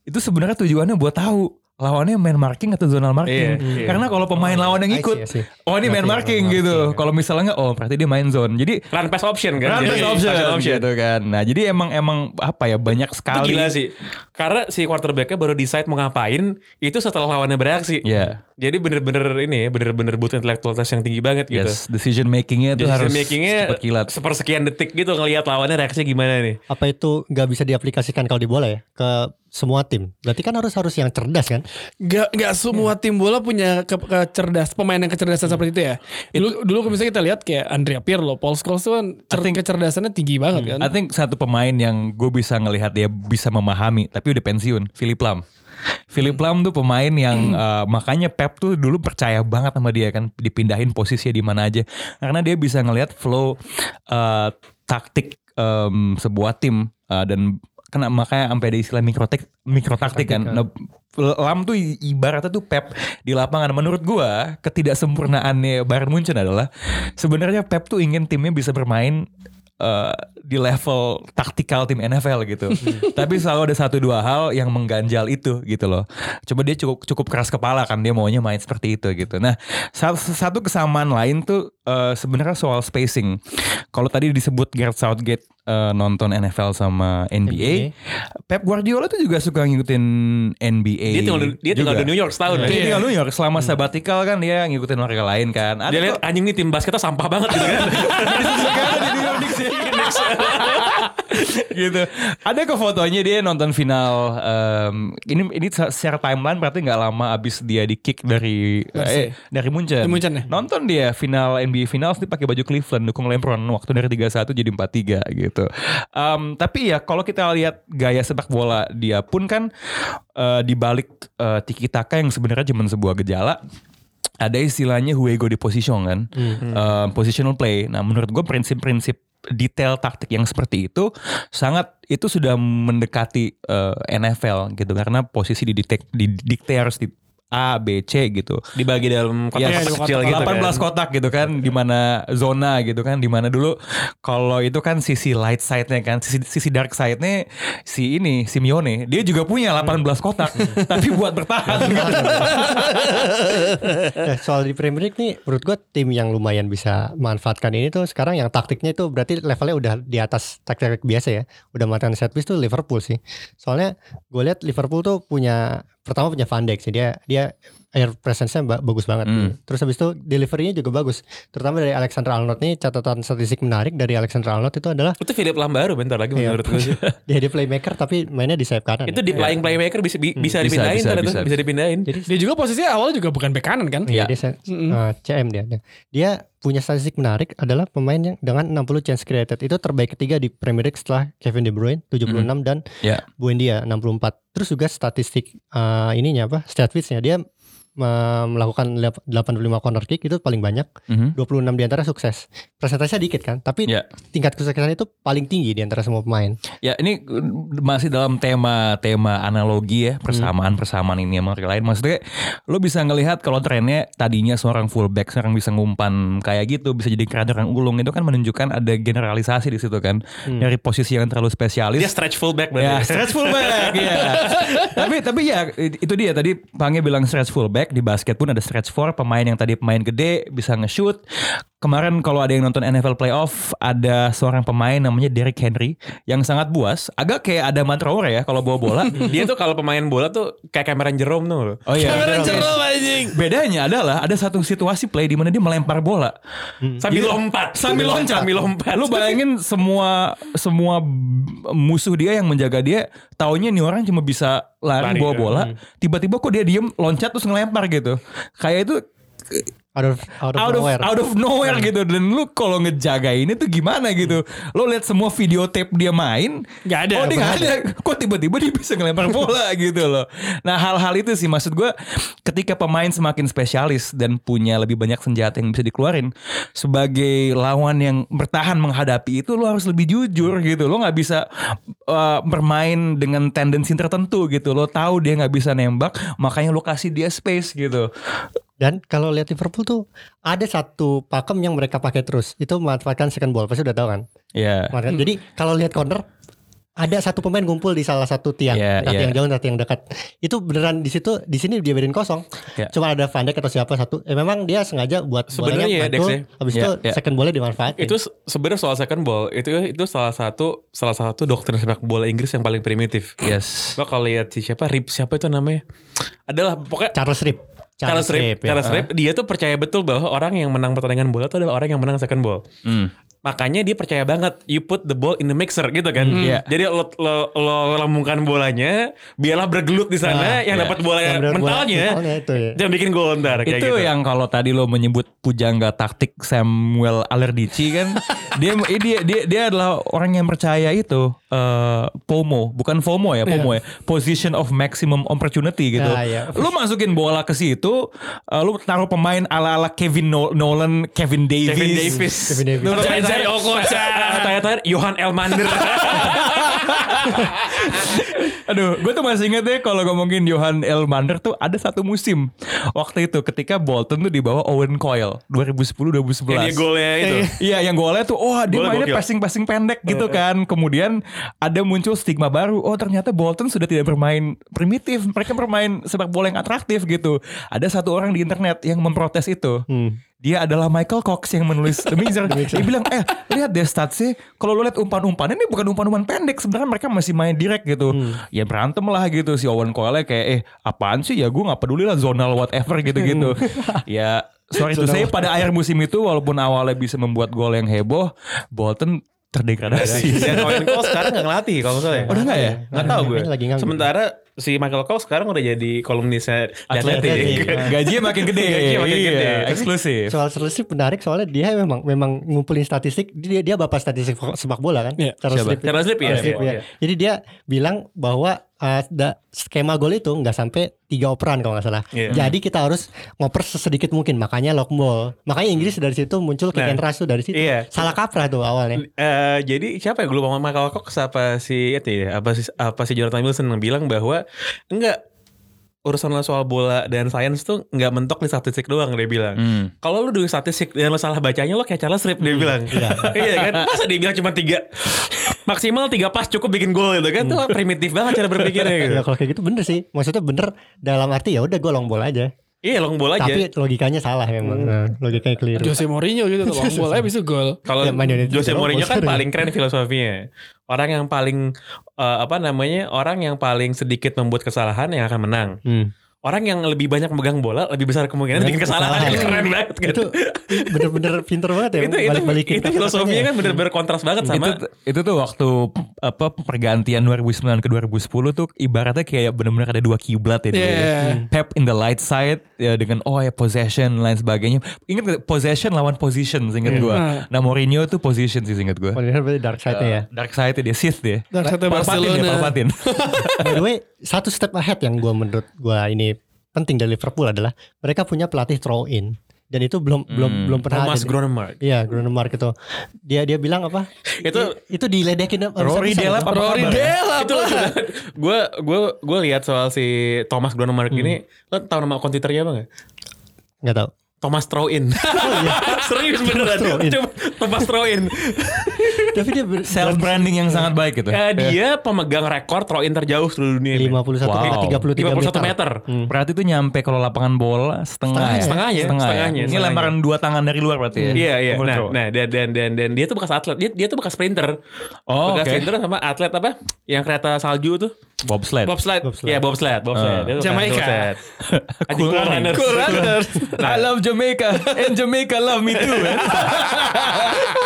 Itu sebenarnya tujuannya buat tahu lawannya man marking atau zonal marking. Iya, iya. Karena kalau pemain lawan yang I see, ikut, I see. oh ini man Ngerti, marking gitu. Kalau misalnya nggak, oh berarti dia main zone. Jadi Run pass option kan. Run pass option, pass option. gitu kan. Nah, jadi emang emang apa ya banyak Itu sekali. gila sih. Karena si quarterbacknya baru decide mau ngapain itu setelah lawannya bereaksi. Iya. Jadi bener-bener ini ya, bener-bener butuh intelektualitas yang tinggi banget gitu. Yes, decision makingnya itu Decision harus makingnya cepat kilat. sepersekian detik gitu ngelihat lawannya reaksinya gimana nih. Apa itu nggak bisa diaplikasikan kalau di bola ya ke semua tim? Berarti kan harus harus yang cerdas kan? Gak, gak semua tim bola punya ke, kecerdas pemain yang kecerdasan seperti itu ya. Dulu dulu kalau misalnya kita lihat kayak Andrea Pirlo, Paul Scholes tuh kan cer- kecerdasannya tinggi banget kan. I think satu pemain yang gue bisa ngelihat dia bisa memahami, tapi udah pensiun, Philip Lam. Philip Lam tuh pemain yang uh, makanya Pep tuh dulu percaya banget sama dia kan dipindahin posisinya di mana aja karena dia bisa ngelihat flow uh, taktik um, sebuah tim uh, dan kena makanya sampai ada istilah mikrotek mikrotaktik kan. Nah, Lam tuh ibaratnya tuh Pep di lapangan. Menurut gua ketidaksempurnaannya Bayern Munchen adalah sebenarnya Pep tuh ingin timnya bisa bermain eh, di level taktikal tim NFL gitu. Tapi selalu ada satu dua hal yang mengganjal itu gitu loh. Coba dia cukup cukup keras kepala kan dia maunya main seperti itu gitu. Nah, satu, kesamaan lain tuh eh, sebenarnya soal spacing. Kalau tadi disebut Gareth Southgate eh, nonton NFL sama NBA, Pep Guardiola tuh juga suka ngikutin NBA. Dia tinggal di- dia tinggal juga. di New York setahun. Dia ya. tinggal New York selama sabatikal kan dia ngikutin warga lain kan. Ada Dia lihat anjing nih tim basketnya sampah banget gitu kan. di New York Knicks ya. gitu. Ada ke fotonya dia nonton final em, ini ini secara timeline berarti nggak lama abis dia di kick dari eh, dari Munchen. Dari Munchen ya? Nonton dia final NBA Finals dia pakai baju Cleveland dukung LeBron waktu dari 31 jadi 43 gitu. Em, tapi ya kalau kita lihat gaya sepak bola dia pun kan eh, di balik eh, tiki taka yang sebenarnya cuma sebuah gejala ada istilahnya huego di position kan, Eh, positional play. Nah, menurut gue prinsip-prinsip detail taktik yang seperti itu sangat itu sudah mendekati eh, NFL gitu. Karena posisi didikte didikte harus di A, B, C gitu. Dibagi dalam Ya, kotak-kotak kecil gitu 18 kan. kotak gitu kan, di mana zona gitu kan, di mana dulu kalau itu kan sisi light side-nya kan, sisi, sisi dark side-nya si ini Simeone, dia juga punya 18 kotak, tapi buat bertahan gitu. Nah, soal di Premier League nih menurut gua tim yang lumayan bisa manfaatkan ini tuh sekarang yang taktiknya itu berarti levelnya udah di atas taktik biasa ya. Udah matan set piece tuh Liverpool sih. Soalnya gue lihat Liverpool tuh punya pertama punya Van dia dia air presence-nya ba- bagus banget. Hmm. Terus habis itu delivery-nya juga bagus. Terutama dari Alexander Arnold nih catatan statistik menarik dari Alexander Arnold itu adalah Itu Philip Lam baru bentar lagi Iya. menurut gue sih. dia dia playmaker tapi mainnya di sayap kanan. Itu ya. di playing playmaker bisa bi- bisa dipindahin bisa, ternyata, bisa. bisa dipindahin. Jadi Dia juga posisinya awalnya juga bukan bek kanan kan? Iya, dia se- uh, CM dia. Dia punya statistik menarik adalah pemain yang dengan 60 chance created itu terbaik ketiga di Premier League setelah Kevin De Bruyne 76 dan Ya. Buendia 64. Terus juga statistik uh, ininya apa? Stat nya dia melakukan lep- 85 corner kick itu paling banyak, Mhm. 26 di antara sukses. Presentasinya dikit kan, tapi Ya. tingkat kesuksesan itu paling tinggi di antara semua pemain. Ya ini uh, masih dalam tema tema analogi ya persamaan persamaan ini sama lain. Maksudnya lo bisa ngelihat kalau trennya tadinya seorang fullback sekarang bisa ngumpan kayak gitu bisa jadi keranjang ulung itu kan menunjukkan ada generalisasi di situ kan dari posisi yang terlalu spesialis. Dia stretch fullback Ya, berarti. stretch fullback ya. tapi tapi ya itu dia tadi Pange bilang stretch fullback di basket pun ada stretch four pemain yang tadi pemain gede bisa nge-shoot. Kemarin kalau ada yang nonton NFL playoff ada seorang pemain namanya Derrick Henry yang sangat buas, agak kayak ada Traore ya kalau bawa bola. Dia tuh kalau pemain bola tuh kayak Cameron Jerome tuh. Oh iya. Kamera jeruk anjing. Bedanya adalah ada satu situasi play di mana dia melempar bola. Sambil Gitu. lompat. Sambil loncat. Sambil lompat. Lu bayangin semua semua musuh dia yang menjaga dia taunya nih orang cuma bisa lari, Lari, bawa bola, tiba-tiba kok dia diem loncat terus ngelempar gitu. Kayak itu Out of out of out of nowhere. out of nowhere gitu dan lu kalau ngejaga ini tuh gimana gitu. Lo lihat semua video tape dia main, Nggak ada, Oh, dia nggak ada. Kok tiba-tiba dia bisa ngelempar bola gitu loh. Nah, hal-hal itu sih maksud gua ketika pemain semakin spesialis dan punya lebih banyak senjata yang bisa dikeluarin sebagai lawan yang bertahan menghadapi itu lo harus lebih jujur gitu. Lo nggak bisa uh, bermain dengan tendensi tertentu gitu. Lo tahu dia nggak bisa nembak, makanya lo kasih dia space gitu. Dan kalau lihat Liverpool tuh ada satu pakem yang mereka pakai terus. Itu memanfaatkan second ball. Pasti udah tahu kan? Ya. Manfaat- Jadi kalau lihat corner ada satu pemain ngumpul di salah satu tiang, Iya, entah iya. tiang jauh, tiang dekat. Itu beneran di situ, di sini dia biarin kosong. Iya. Cuma ada Van Dijk atau siapa satu. Eh memang dia sengaja buat Sebenarnya bolanya ya, Dex ya. Habis Iya, itu iya. second bolnya dimanfaatin. itu se- sebenarnya soal second ball itu itu salah satu salah satu doktrin sepak bola Inggris yang paling primitif. Yes. Lo kalau lihat si siapa Rip siapa itu namanya adalah pokoknya Charles Rip. Charles Rip, ya. Charles Rip, dia tuh percaya betul bahwa orang yang menang pertandingan bola itu adalah orang yang menang second ball. Hmm. Makanya dia percaya banget you put the ball in the mixer gitu kan. Iya. Jadi lo, lo, lo lambungkan bolanya, biarlah bergelut di sana Nah, yang iya. dapat bola Yang bola- mentalnya. mentalnya itu ya. Jangan bikin gol ntar kayak itu gitu. yang kalau tadi lo menyebut pujangga taktik Samuel Alerdici kan dia dia dia dia adalah orang yang percaya itu eh, FOMO bukan FOMO ya FOMO ya position of maximum opportunity gitu Ah, iya. lo masukin bola ke situ eh, lo taruh pemain ala ala Kevin Nol- Nolan Kevin Davis Kevin Davis. Kevin Davis. Tanya-tanya- Okocha. Tanya-tanya Johan Elmander. Aduh, gue tuh masih inget deh kalau ngomongin Johan Elmander tuh ada satu musim waktu itu ketika Bolton tuh di bawah Owen Coyle 2010-2011. Yang dia golnya itu. Iya yang golnya tuh oh dia Golnya mainnya passing-passing pendek gitu kan. Kemudian ada muncul stigma baru. Oh ternyata Bolton sudah tidak bermain primitif. Mereka bermain sepak bola yang atraktif gitu. Ada satu orang di internet yang memprotes itu. Hmm. Dia adalah Michael Cox yang menulis The Mixer. Dia bilang, eh lihat deh statsnya. Kalau lo lihat umpan-umpannya ini bukan umpan-umpan pendek. Sebenarnya mereka masih main direct gitu. Ya berantem lah gitu. Si Owen Coyle kayak, eh apaan sih ya gue gak peduli lah zonal whatever gitu-gitu. ya sorry to say pada akhir musim itu walaupun awalnya bisa membuat gol yang heboh. Bolton terdegradasi. Dan Owen Cole sekarang gak ngelatih kalau nggak salah ya. Udah nggak ya? Nggak tahu gue. Nganggur. Sementara si Michael Cole sekarang udah jadi kolumnisnya The Atletik. Athletic. Gajinya makin gede. Gajinya makin Iya, gede. Eksklusif. Soal statistik menarik soalnya dia memang memang ngumpulin statistik dia dia bapak statistik sepak bola kan Iya. Charles Siapa? Rip. Charles iya, Charles Rip, iya, ya. iya. Jadi dia bilang bahwa uh, da- skema gol itu nggak sampai tiga operan kalau nggak salah. Iya. Jadi kita harus ngoper sesedikit mungkin makanya lock ball. Makanya Inggris dari situ muncul kick Nah, and rush tuh dari situ. iya. Salah kaprah tuh awalnya. Eh, jadi siapa ya gue lupa Michael Cox apa si itu ya apa si apa si Jonathan Wilson yang bilang bahwa enggak urusan lo soal bola dan sains tuh nggak mentok di statistik doang dia bilang. Hmm. Kalau lu dulu statistik dan lo salah bacanya lo kayak Charles Rip dia bilang. Iya kan? Masa dia bilang cuma tiga maksimal tiga pas cukup bikin gol gitu kan? Tuh primitif banget cara berpikirnya gitu. Ya kalau kayak gitu bener sih. Maksudnya bener dalam arti ya udah gue long ball aja. Iya long bola aja. Tapi logikanya salah memang. Nah, logikanya keliru. Jose Mourinho gitu long ball bisa gol. Kalau Ya, Jose Mourinho kan paling keren filosofinya. Orang yang paling eh, apa namanya? Orang yang paling sedikit membuat kesalahan yang akan menang. Hmm. Orang yang lebih banyak megang bola lebih besar kemungkinan bikin kesalahan. Kesalahan. Keren banget kan. Itu bener-bener pinter banget ya. itu itu, balik-balikin itu filosofinya kata-katanya kan bener-bener kontras banget sama itu itu tuh waktu apa pergantian 2009 ke 2010 tuh ibaratnya kayak benar-benar ada dua kiblat ya. dia. Iya. Pep in the light side ya dengan oh ya possession lain sebagainya. Ingat gak, possession lawan position seingat gua. Nah Mourinho tuh position sih seingat gua. ya. Mourinho berarti dark side-nya ya. Dark side dia Sith dia. Dark side-nya Palpatine ya, Barcelona. Palpatine. By the way, satu step ahead yang gue menurut gue ini penting dari Liverpool adalah mereka punya pelatih throw in dan itu belum belum Hmm. belum pernah Thomas ada. Gronemark. Iya, Gronemark itu. Dia dia bilang apa? Itu- I- itu diledekin sama Rory Delap apa Rory? Delap itu gue gue gue lihat soal si Thomas Gronemark ini lo tau nama akun Twitternya apa nggak? Nggak tahu. Thomas Throw-in. Serius beneran. Coba Thomas Throw-in. Tapi dia ber- Self branding yang sangat baik gitu. Eh, dia pemegang rekor throw-in terjauh seluruh dunia. men. 51 Wow. 33 51 meter. Berarti itu nyampe kalau lapangan bola setengah, ya? Setengahnya, Setengah ya? setengahnya, Ini setengahnya. lemparan dua tangan dari luar berarti ya? Iya iya. Nah, throw. nah dan, dan dan dan dia tuh bekas atlet. Dia dia tuh bekas sprinter. Oh, bekas oke. sprinter sama atlet apa? Yang kereta salju tuh. Bobsled. Bobsled. Bobsled. Iya bobsled, bobsled. Dia tuh Jamaica. bobsled. Cool runners. Cool runners. I love Jamaica and Jamaica love me too. man.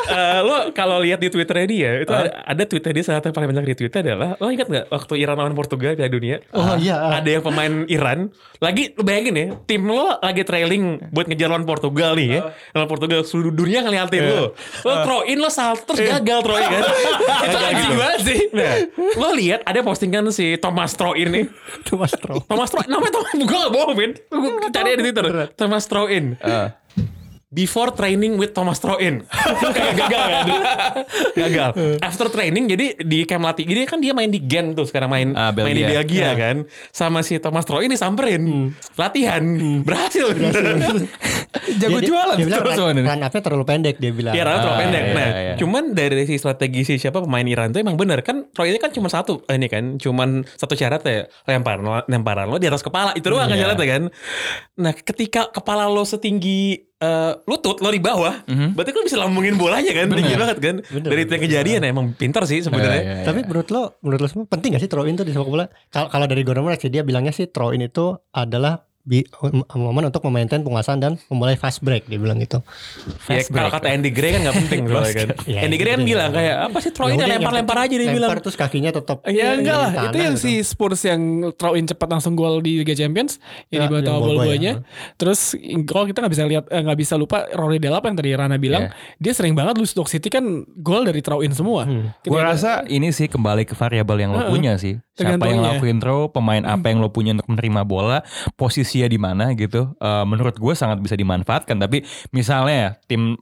Eh, lo kalau lihat di Twitternya dia itu ada, ada tweetnya dia salah satu yang paling banyak retweetnya adalah lo ingat nggak waktu Iran lawan Portugal Piala Dunia? Oh, iya. ada yang pemain Iran lagi lo bayangin ya tim lo lagi trailing buat ngejar lawan Portugal nih ya. Lawan Portugal seluruh dunia ngeliatin lo. Lo throw in lo salto terus gagal throw in kan? Itu anjing banget sih. Nah, lo lihat ada postingan si Thomas throw in nih. Itu Mas Tro. Thomas throw namanya Thomas gue gak bohong gue cari di Twitter Thomas throw in Ah. Before training with Thomas Throw-in Kayak gagal kan? Gagal. After training Jadi di camp latih Jadi kan dia main di Gen tuh Sekarang main Ah, Main di Belgia. Belgia kan? Sama si Thomas Throw-in disamperin. Latihan. Berhasil Jago Dia- dia- jualan. Dia bilang terus. run, run up-nya terlalu pendek dia bilang. Iya terlalu Ah, pendek. iya, Nah iya. cuman dari si strategi si siapa pemain Iran tuh emang bener. Kan Throw ini kan cuma satu. Ini kan Cuman satu syarat ya Lemparan lo, lemparan lo di atas kepala. Itu doang kan Iya. syaratnya kan. Nah ketika kepala lo setinggi eh, lutut lo di bawah Berarti kan bisa lambungin bolanya kan? Tinggi banget kan? Bener, Dari itu yang kejadian emang pintar sih sebenarnya. Iya, iya, Tapi menurut lo, menurut lo semua penting gak sih throw in tuh di sepak bola? Kalau kalau dari Gordon sih dia bilangnya sih throw in itu adalah bi- momen untuk memaintain penguasaan dan memulai fast break dia bilang gitu. Ya, kalau kata Andy Gray kan gak penting soalnya kan. Iya, Andy Gray kan bilang kayak apa sih throw Ya ini lempar-lempar aja dia bilang. Lempar terus kakinya tetap Ya enggak lah, itu yang gitu. si Spurs yang throw in cepat langsung gol di Liga Champions yang Ya, dibawa yang ball boy boy-boynya. Terus kalau kita nggak bisa lihat eh, nggak bisa lupa Rory Delap yang tadi Rana bilang, dia sering banget lu Stoke City kan gol dari throw in semua. Ketika- Gue rasa ini sih kembali ke variabel yang lo punya sih. Siapa Tergantung yang ya. lakuin throw, pemain apa yang lo punya untuk menerima bola, posisinya di mana gitu. Eh, menurut gue sangat bisa dimanfaatkan. Tapi misalnya ya, tim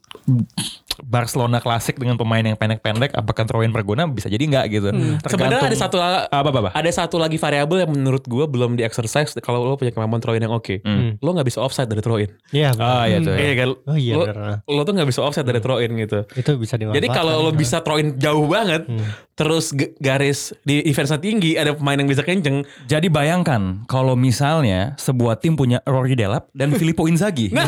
Barcelona klasik dengan pemain yang pendek-pendek, apakah throw in berguna? Bisa jadi enggak gitu. Sebenarnya ada satu apa apa apa. ada satu lagi variabel yang menurut gua belum di exercise kalau lo punya kemampuan throw in yang oke. Lo nggak bisa offside dari throw in. Iya. Ah iya tuh. ya. Iya kan? Oh iya, lo, lo tuh nggak bisa offside dari throw in gitu. itu bisa dimanfaatkan. Jadi kalau lo bisa throw in jauh banget, terus g- garis di defense tinggi, ada pemain yang bisa kenceng. Jadi bayangkan kalau misalnya sebuah tim punya Rory Delap dan Filippo Inzaghi.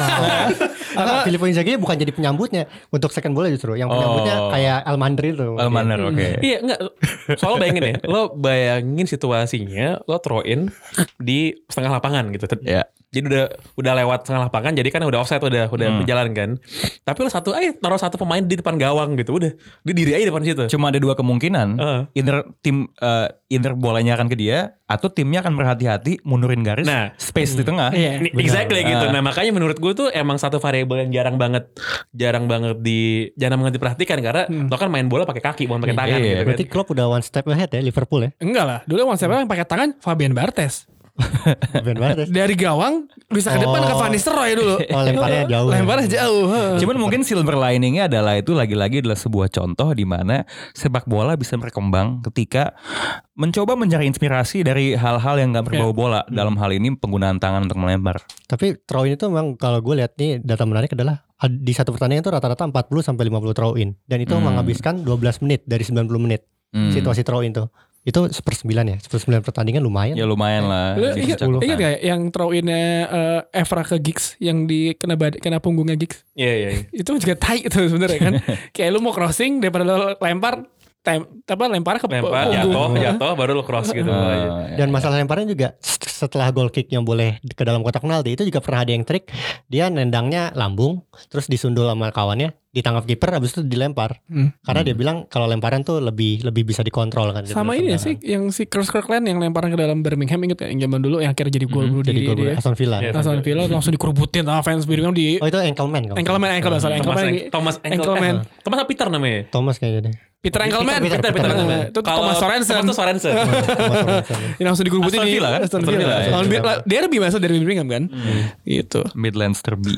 Ah, Filippo Inzaghi bukan jadi penyambutnya untuk second bola justru. Yang penyambutnya Oh. kayak Almandri tuh. Almaner oke. Iya enggak Soalnya bayangin ya Lo bayangin situasinya Lo throw in Di setengah lapangan gitu Ya. Jadi udah udah lewat setengah lapangan Jadi kan udah offside Udah udah berjalan kan Tapi lo satu ayo taruh satu pemain di depan gawang gitu Udah Dia diri aja depan situ Cuma ada dua kemungkinan. Heeh. Inter tim eh, Inter bolanya akan ke dia atau timnya akan berhati-hati mundurin garis Nah. space di tengah. Iya. Ini- Exactly gitu Ah. Nah makanya menurut gue tuh Emang satu variabel yang jarang banget Jarang banget di Jarang banget diperhatikan Karena lo kan main bola pakai kaki Bukan pakai tangan Iya, gitu kan Berarti Klopp udah one step ahead ya Liverpool ya. Enggak lah, dulu yang siapa yang pakai tangan Fabian Bartes. Ben Bartes. Dari gawang bisa ke depan ke Oh. Van Nistelrooy dulu. Oh, lemparnya jauh. Lemparnya jauh. heeh. Cuman mungkin silver liningnya adalah itu lagi-lagi adalah sebuah contoh di mana sepak bola bisa berkembang ketika mencoba mencari inspirasi dari hal-hal yang nggak berbau bola. Dalam hal ini penggunaan tangan untuk melempar. Tapi throw in itu memang kalau gue lihat nih data menarik adalah ad- di satu pertandingan itu rata-rata 40 sampai 50 throw in dan itu Hmm. menghabiskan 12 menit dari 90 menit Hmm. situasi throw in tuh. Itu sepersembilan ya, sepersembilan pertandingan lumayan. Ya lumayan lah. Lu bisa ingat, ingat gak yang throw innya eh, Evra ke Giggs yang di kena bad, kena punggungnya Giggs? Iya iya iya. Itu juga tai itu sebenarnya kan. Kayak lu mau crossing daripada lu lempar tem, apa lempar ke Lempar punggung. jatuh Jatuh baru lo cross gitu. Ah, Dan masalah lemparan juga set- setelah goal kick yang boleh ke dalam kotak penalti itu juga pernah ada yang trik. Dia nendangnya lambung terus disundul sama kawannya ditangkap kiper habis itu dilempar. Hmm. karena dia bilang kalau lemparan tuh lebih lebih bisa dikontrol kan Sama ini ya sih yang si Chris Kirkland yang lemparan ke dalam Birmingham inget yang zaman dulu yang akhirnya jadi gol dulu jadi di, gol di Aston Villa. Iya. Aston Villa langsung dikerubutin sama fans Birmingham di oh itu ankle man kalau ankle man ankle man sorry ankle Thomas man Thomas Peter namanya? Thomas kayaknya deh Peter Engelman. Peter, Peter, Peter, Peter. Itu Thomas Sorensen. Thomas Sorensen. Yang langsung Aston Villa kan? Aston Aston Villa. Villa, ya. Lawan Bi- Derby masa Derby Birmingham kan. Gitu. Midlands Derby.